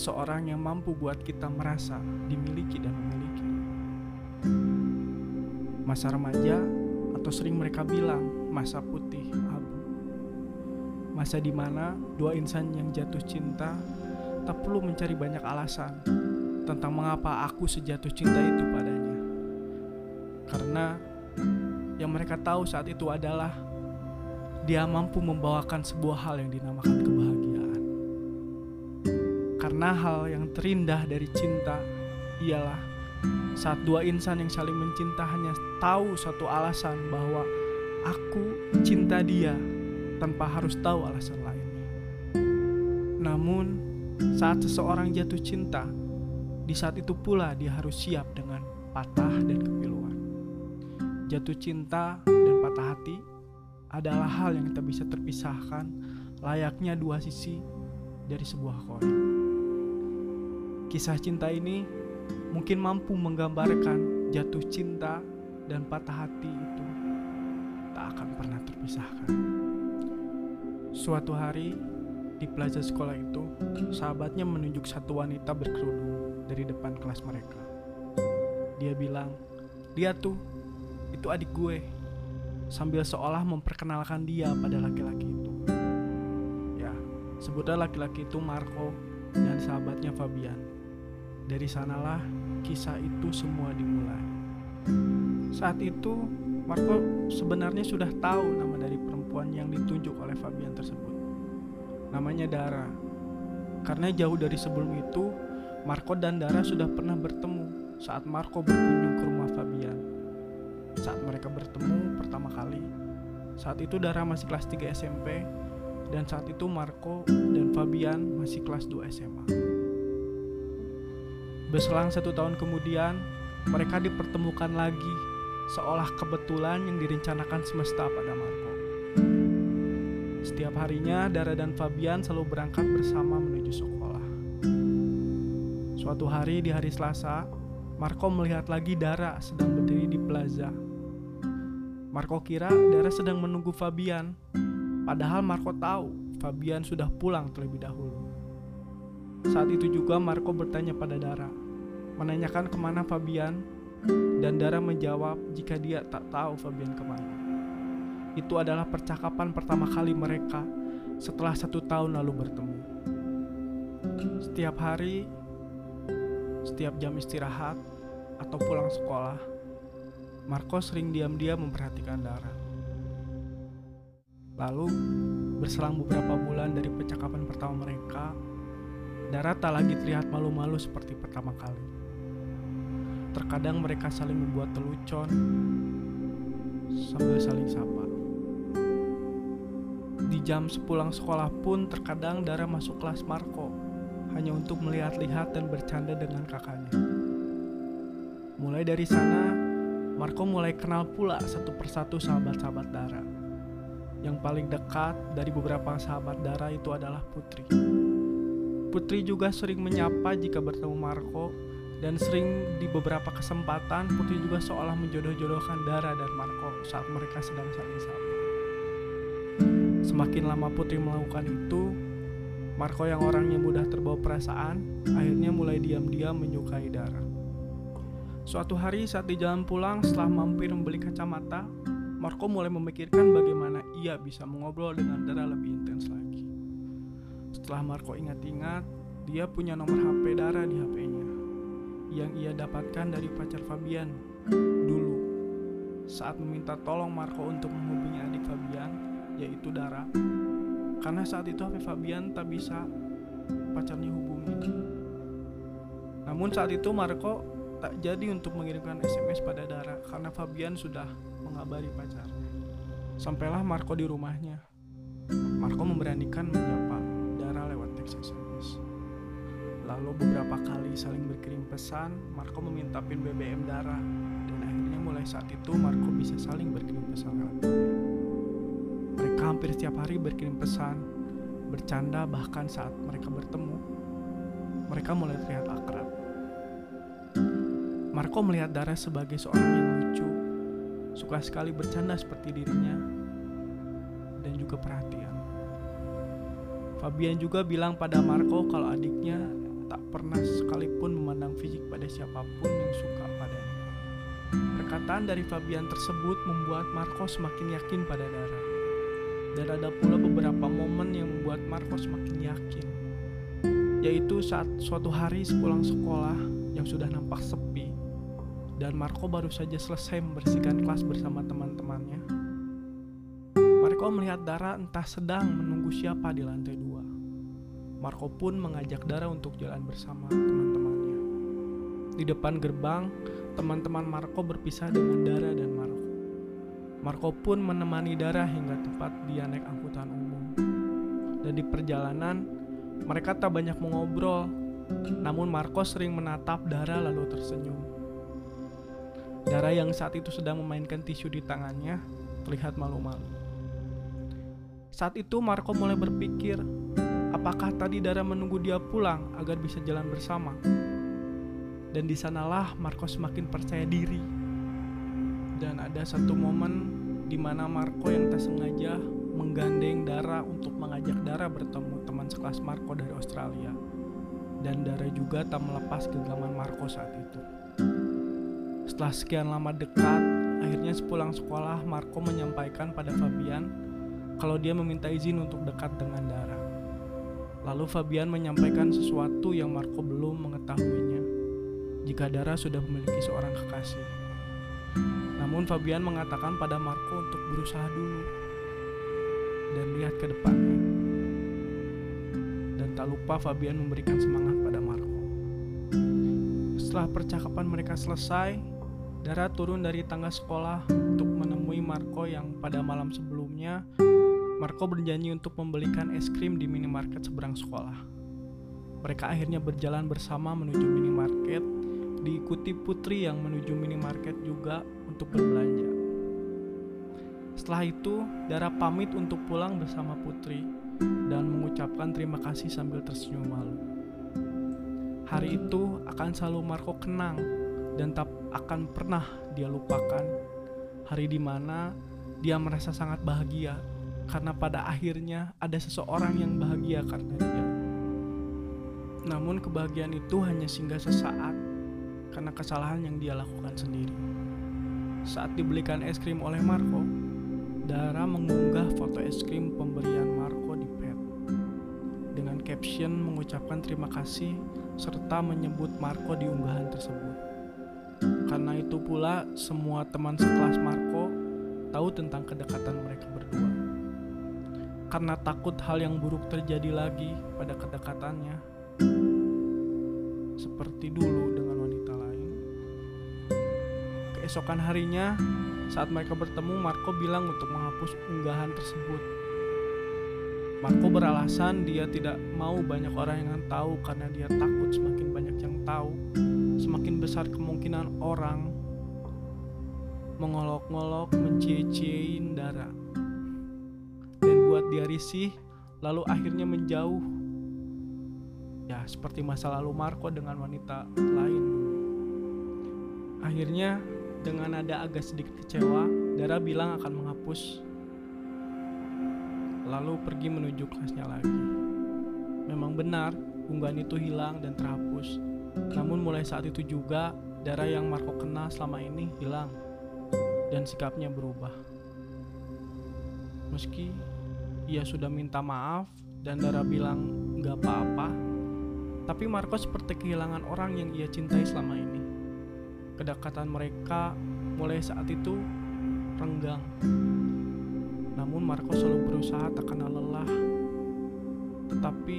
seseorang yang mampu buat kita merasa dimiliki dan memiliki. Masa remaja atau sering mereka bilang masa putih abu. Masa di mana dua insan yang jatuh cinta tak perlu mencari banyak alasan tentang mengapa aku sejatuh cinta itu padanya. Karena yang mereka tahu saat itu adalah dia mampu membawakan sebuah hal yang dinamakan kebahagiaan. Karena hal yang terindah dari cinta ialah saat dua insan yang saling mencinta hanya tahu satu alasan bahwa aku cinta dia tanpa harus tahu alasan lainnya. Namun, saat seseorang jatuh cinta, di saat itu pula dia harus siap dengan patah dan kepiluan. Jatuh cinta dan patah hati adalah hal yang tak bisa terpisahkan layaknya dua sisi dari sebuah koin. Kisah cinta ini mungkin mampu menggambarkan jatuh cinta dan patah hati itu tak akan pernah terpisahkan. Suatu hari di plaza sekolah itu, sahabatnya menunjuk satu wanita berkerudung dari depan kelas mereka. Dia bilang, "Dia tuh, itu adik gue." Sambil seolah memperkenalkan dia pada laki-laki itu. Ya, sebutlah laki-laki itu Marco dan sahabatnya Fabian. Dari sanalah kisah itu semua dimulai. Saat itu, Marco sebenarnya sudah tahu nama dari perempuan yang ditunjuk oleh Fabian tersebut. Namanya Dara. Karena jauh dari sebelum itu, Marco dan Dara sudah pernah bertemu saat Marco berkunjung ke rumah Fabian. Saat mereka bertemu pertama kali, saat itu Dara masih kelas 3 SMP dan saat itu Marco dan Fabian masih kelas 2 SMA. Berselang satu tahun kemudian, mereka dipertemukan lagi, seolah kebetulan yang direncanakan semesta pada Marco. Setiap harinya, Dara dan Fabian selalu berangkat bersama menuju sekolah. Suatu hari di hari Selasa, Marco melihat lagi Dara sedang berdiri di plaza. Marco kira Dara sedang menunggu Fabian, padahal Marco tahu Fabian sudah pulang terlebih dahulu. Saat itu juga Marco bertanya pada Dara, menanyakan ke mana Fabian, dan Dara menjawab jika dia tak tahu Fabian ke mana. Itu adalah percakapan pertama kali mereka setelah satu tahun lalu bertemu. Setiap hari, setiap jam istirahat, atau pulang sekolah, Marco sering diam-diam memperhatikan Dara. Lalu, berselang beberapa bulan dari percakapan pertama mereka, Dara tak lagi terlihat malu-malu seperti pertama kali. Terkadang mereka saling membuat telucon sambil saling sapa. Di jam sepulang sekolah pun terkadang Dara masuk kelas Marco hanya untuk melihat-lihat dan bercanda dengan kakaknya. Mulai dari sana, Marco mulai kenal pula satu persatu sahabat-sahabat Dara. Yang paling dekat dari beberapa sahabat Dara itu adalah Putri. Putri juga sering menyapa jika bertemu Marco dan sering di beberapa kesempatan Putri juga seolah menjodoh-jodohkan Dara dan Marco saat mereka sedang saling sapa. Semakin lama Putri melakukan itu, Marco yang orangnya mudah terbawa perasaan, akhirnya mulai diam-diam menyukai Dara. Suatu hari saat di jalan pulang setelah mampir membeli kacamata, Marco mulai memikirkan bagaimana ia bisa mengobrol dengan Dara lebih intens lagi. Setelah Marco ingat-ingat, dia punya nomor HP Dara di HP-nya yang ia dapatkan dari pacar Fabian dulu saat meminta tolong Marco untuk menghubungi adik Fabian yaitu Dara karena saat itu HP Fabian tak bisa pacarnya hubungi. Namun saat itu Marco tak jadi untuk mengirimkan SMS pada Dara karena Fabian sudah mengabari pacarnya. Sampailah Marco di rumahnya. Marco memberanikan menyapa Dara lewat teks SMS. Lalu beberapa kali saling berkirim pesan, Marco meminta pin BBM Dara dan akhirnya mulai saat itu Marco bisa saling berkirim pesan BBM. Mereka hampir setiap hari berkirim pesan, bercanda bahkan saat mereka bertemu, mereka mulai terlihat akrab. Marco melihat Dara sebagai seorang yang lucu, suka sekali bercanda seperti dirinya, dan juga perhatian. Fabian juga bilang pada Marco kalau adiknya tak pernah sekalipun memandang fisik pada siapa pun yang suka padanya. Perkataan dari Fabian tersebut membuat Marco semakin yakin pada Dara. Dan ada pula beberapa momen yang membuat Marco semakin yakin. Yaitu saat suatu hari sepulang sekolah yang sudah nampak sepi dan Marco baru saja selesai membersihkan kelas bersama teman-temannya. Marco melihat Dara entah sedang menunggu siapa di lantai dua. Marco pun mengajak Dara untuk jalan bersama teman-temannya. Di depan gerbang, teman-teman Marco berpisah dengan Dara dan Marco. Marco pun menemani Dara hingga tempat dia naik angkutan umum. Dan di perjalanan, mereka tak banyak mengobrol, namun Marco sering menatap Dara lalu tersenyum. Dara yang saat itu sedang memainkan tisu di tangannya terlihat malu-malu. Saat itu Marco mulai berpikir Apakah tadi Dara menunggu dia pulang agar bisa jalan bersama? Dan di sanalah Marco semakin percaya diri. Dan ada satu momen di mana Marco yang tak sengaja menggandeng Dara untuk mengajak Dara bertemu teman sekelas Marco dari Australia. Dan Dara juga tak melepas genggaman Marco saat itu. Setelah sekian lama dekat, akhirnya sepulang sekolah Marco menyampaikan pada Fabian kalau dia meminta izin untuk dekat dengan Dara. Lalu Fabian menyampaikan sesuatu yang Marco belum mengetahuinya jika Dara sudah memiliki seorang kekasih. Namun Fabian mengatakan pada Marco untuk berusaha dulu dan lihat ke depannya. Dan tak lupa Fabian memberikan semangat pada Marco. Setelah percakapan mereka selesai, Dara turun dari tangga sekolah untuk menemui Marco yang pada malam sebelumnya Marco berjanji untuk membelikan es krim di minimarket seberang sekolah. Mereka akhirnya berjalan bersama menuju minimarket, diikuti Putri yang menuju minimarket juga untuk berbelanja. Setelah itu, Dara pamit untuk pulang bersama Putri dan mengucapkan terima kasih sambil tersenyum malu. Hari itu akan selalu Marco kenang dan tak akan pernah dia lupakan hari di mana dia merasa sangat bahagia karena pada akhirnya ada seseorang yang bahagia karena dia. Namun kebahagiaan itu hanya singgah sesaat karena kesalahan yang dia lakukan sendiri. Saat dibelikan es krim oleh Marco, Dara mengunggah foto es krim pemberian Marco di pet dengan caption mengucapkan terima kasih serta menyebut Marco di unggahan tersebut. Karena itu pula semua teman sekelas Marco tahu tentang kedekatan mereka berdua karena takut hal yang buruk terjadi lagi pada kedekatannya, seperti dulu dengan wanita lain. Keesokan harinya, saat mereka bertemu, Marco bilang untuk menghapus unggahan tersebut. Marco beralasan dia tidak mau banyak orang yang tahu karena dia takut semakin banyak yang tahu, semakin besar kemungkinan orang mengolok-ngolok, mencie-ciein darah dia risih lalu akhirnya menjauh. Ya seperti masa lalu Marco dengan wanita lain. Akhirnya dengan ada agak sedikit kecewa Dara bilang akan menghapus. Lalu pergi menuju kelasnya lagi. Memang benar unggahan itu hilang dan terhapus. Namun mulai saat itu juga Dara yang Marco kenal selama ini hilang. Dan sikapnya berubah. Meski ia sudah minta maaf dan Dara bilang nggak apa-apa. Tapi Marco seperti kehilangan orang yang ia cintai selama ini. Kedekatan mereka mulai saat itu renggang. Namun Marco selalu berusaha tak kenal lelah. Tetapi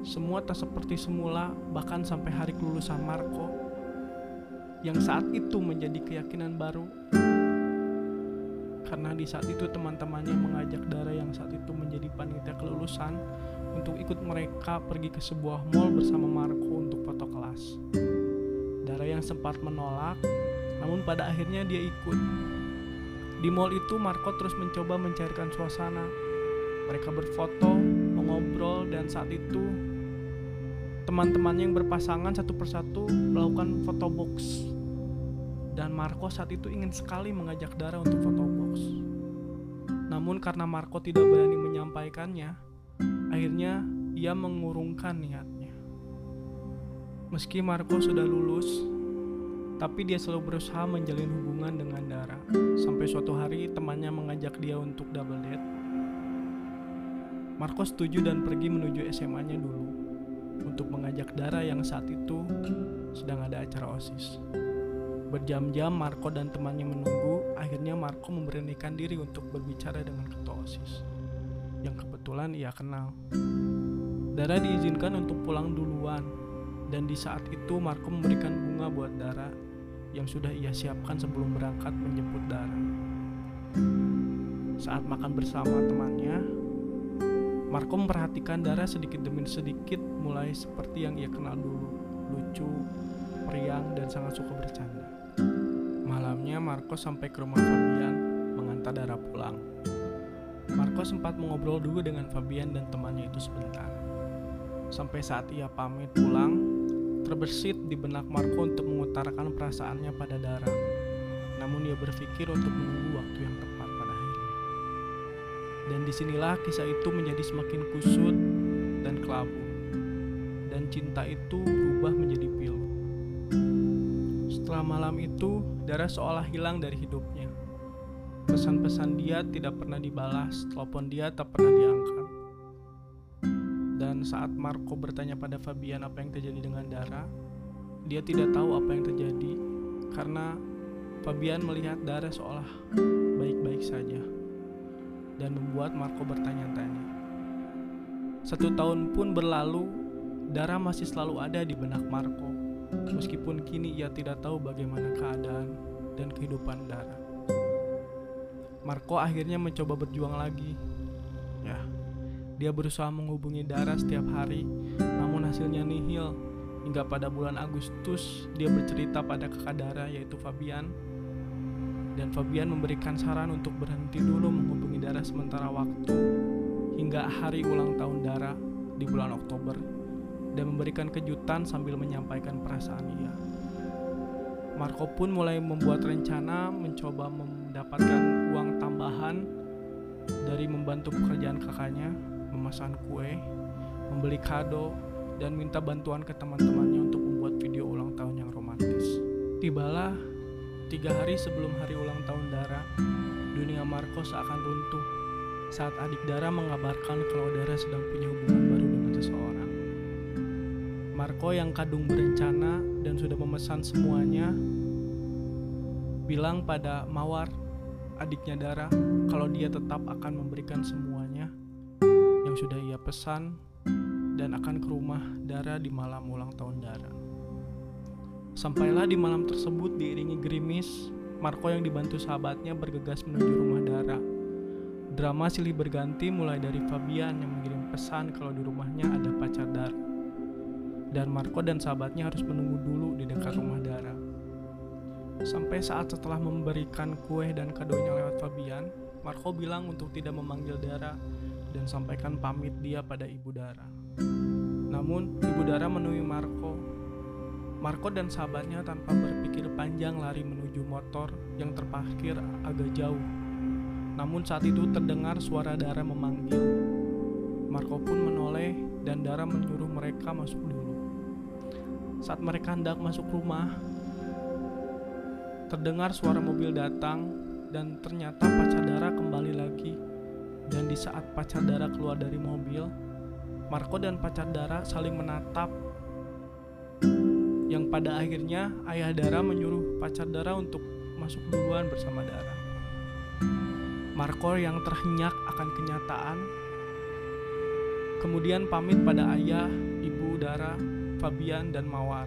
semua tak seperti semula bahkan sampai hari kelulusan Marco yang saat itu menjadi keyakinan baru karena di saat itu teman-temannya mengajak Dara yang saat itu menjadi panitia kelulusan untuk ikut mereka pergi ke sebuah mall bersama Marco untuk foto kelas. Dara yang sempat menolak, namun pada akhirnya dia ikut. Di mall itu Marco terus mencoba mencairkan suasana. Mereka berfoto, mengobrol, dan saat itu teman-temannya yang berpasangan satu persatu melakukan foto box dan Marco saat itu ingin sekali mengajak Dara untuk foto box. Namun karena Marco tidak berani menyampaikannya, akhirnya ia mengurungkan niatnya. Meski Marco sudah lulus, tapi dia selalu berusaha menjalin hubungan dengan Dara. Sampai suatu hari temannya mengajak dia untuk double date. Marco setuju dan pergi menuju SMA-nya dulu untuk mengajak Dara yang saat itu sedang ada acara OSIS. Berjam-jam Marco dan temannya menunggu, akhirnya Marco memberanikan diri untuk berbicara dengan ketua OSIS yang kebetulan ia kenal. Dara diizinkan untuk pulang duluan dan di saat itu Marco memberikan bunga buat Dara yang sudah ia siapkan sebelum berangkat menjemput Dara. Saat makan bersama temannya, Marco memperhatikan Dara sedikit demi sedikit mulai seperti yang ia kenal dulu, lucu, periang, dan sangat suka bercanda. Malamnya Marco sampai ke rumah Fabian mengantar Dara pulang. Marco sempat mengobrol dulu dengan Fabian dan temannya itu sebentar. Sampai saat ia pamit pulang, Terbersit di benak Marco untuk mengutarakan perasaannya pada Dara. Namun ia berpikir untuk menunggu waktu yang tepat pada akhirnya. Dan di sinilah kisah itu menjadi semakin kusut dan kelabu. Dan cinta itu berubah menjadi pilu. Setelah malam itu, Dara seolah hilang dari hidupnya. Pesan-pesan dia tidak pernah dibalas, telepon dia tak pernah diangkat. Dan saat Marco bertanya pada Fabian apa yang terjadi dengan Dara, dia tidak tahu apa yang terjadi karena Fabian melihat Dara seolah baik-baik saja dan membuat Marco bertanya-tanya. Satu tahun pun berlalu, Dara masih selalu ada di benak Marco, meskipun kini ia tidak tahu bagaimana keadaan dan kehidupan Dara. Marco akhirnya mencoba berjuang lagi. Ya, dia berusaha menghubungi Dara setiap hari, namun hasilnya nihil. Hingga pada bulan Agustus, dia bercerita pada kakak Dara yaitu Fabian. Dan Fabian memberikan saran untuk berhenti dulu menghubungi Dara sementara waktu hingga hari ulang tahun Dara memberikan kejutan sambil menyampaikan perasaan ia. Marco pun mulai membuat rencana mencoba mendapatkan uang tambahan dari membantu pekerjaan kakaknya memesan kue, membeli kado, dan minta bantuan ke teman-temannya untuk membuat video ulang tahun yang romantis. Tibalah tiga hari sebelum hari ulang tahun Dara, dunia Marco seakan runtuh saat adik Dara mengabarkan kalau Dara sedang punya hubungan baru dengan seseorang. Marco yang kadung berencana dan sudah memesan semuanya bilang pada Mawar, adiknya Dara, kalau dia tetap akan memberikan semuanya yang sudah ia pesan dan akan ke rumah Dara di malam ulang tahun Dara. Sampailah di malam tersebut diiringi gerimis, Marco yang dibantu sahabatnya bergegas menuju rumah Dara. Drama silih berganti mulai dari Fabian yang mengirim pesan kalau di rumahnya ada pacar Dara. Dan Marco dan sahabatnya harus menunggu dulu di dekat rumah Dara. Sampai saat setelah memberikan kue dan kadonya lewat Fabian, Marco bilang untuk tidak memanggil Dara dan sampaikan pamit dia pada Ibu Dara. Namun, Ibu Dara menemui Marco. Marco dan sahabatnya tanpa berpikir panjang lari menuju motor yang terparkir agak jauh. Namun saat itu terdengar suara Dara memanggil. Marco pun menoleh dan Dara menyuruh mereka masuk dulu. Saat mereka hendak masuk rumah, terdengar suara mobil datang dan ternyata pacar Dara kembali lagi dan di saat pacar Dara keluar dari mobil, Marco dan pacar Dara saling menatap. Yang pada akhirnya ayah Dara menyuruh pacar Dara untuk masuk duluan bersama Dara. Marco yang terhenyak akan kenyataan kemudian pamit pada ayah, ibu Dara, Fabian dan Mawar.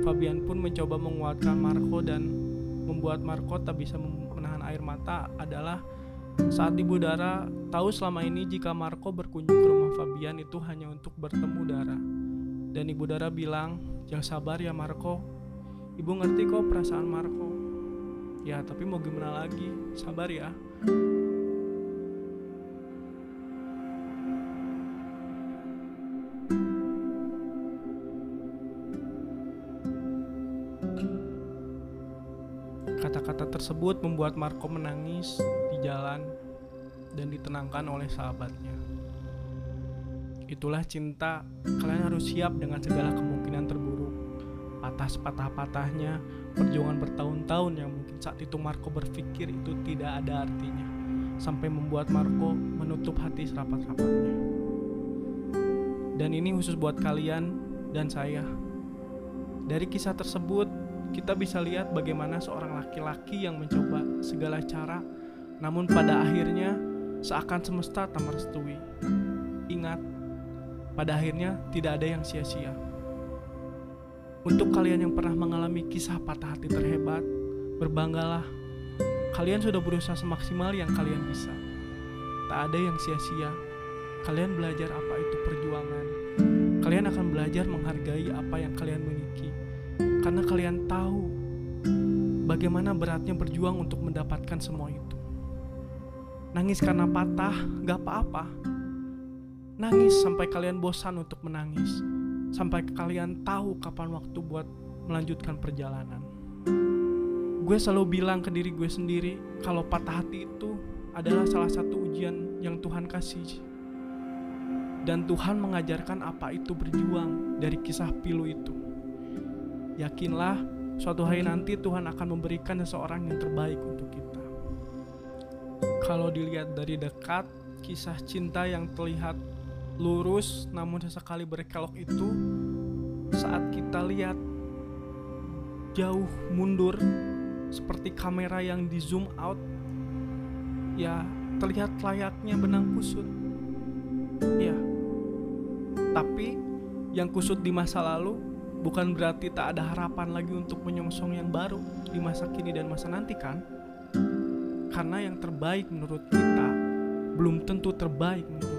Fabian pun mencoba menguatkan Marco dan membuat Marco tak bisa menahan air mata adalah saat Ibu Dara tahu selama ini jika Marco berkunjung ke rumah Fabian itu hanya untuk bertemu Dara. Dan Ibu Dara bilang, yang sabar ya Marco. Ibu ngerti kok perasaan Marco. Ya tapi mau gimana lagi, sabar ya. Tersebut membuat Marco menangis jalan dan ditenangkan oleh sahabatnya. Itulah cinta, kalian harus siap dengan segala kemungkinan terburuk. patah sepatah-patahnya perjuangan bertahun-tahun yang mungkin saat itu Marco berpikir itu tidak ada artinya sampai membuat Marco menutup hati serapat-rapatnya dan ini khusus buat kalian dan saya dari kisah tersebut kita bisa lihat bagaimana seorang laki-laki yang mencoba segala cara namun pada akhirnya seakan semesta tak merestui ingat pada akhirnya tidak ada yang sia-sia untuk kalian yang pernah mengalami kisah patah hati terhebat, berbanggalah. Kalian sudah berusaha semaksimal yang kalian bisa. Tak ada yang sia-sia. Kalian belajar apa itu perjuangan. Kalian akan belajar menghargai apa yang kalian miliki. Karena kalian tahu bagaimana beratnya berjuang untuk mendapatkan semua itu. Nangis karena patah, gak apa-apa. Nangis sampai kalian bosan untuk menangis sampai kalian tahu kapan waktu buat melanjutkan perjalanan. Gue selalu bilang ke diri gue sendiri kalau patah hati itu adalah salah satu ujian yang Tuhan kasih. Dan Tuhan mengajarkan apa itu berjuang dari kisah pilu itu. Yakinlah suatu hari nanti Tuhan akan memberikan seseorang yang terbaik untuk kita. Kalau dilihat dari dekat, kisah cinta yang terlihat lurus namun sesekali berkelok itu saat kita lihat jauh mundur seperti kamera yang di zoom out ya terlihat layaknya benang kusut ya tapi yang kusut di masa lalu bukan berarti tak ada harapan lagi untuk menyongsong yang baru di masa kini dan masa nanti kan? Karena yang terbaik menurut kita belum tentu terbaik menurut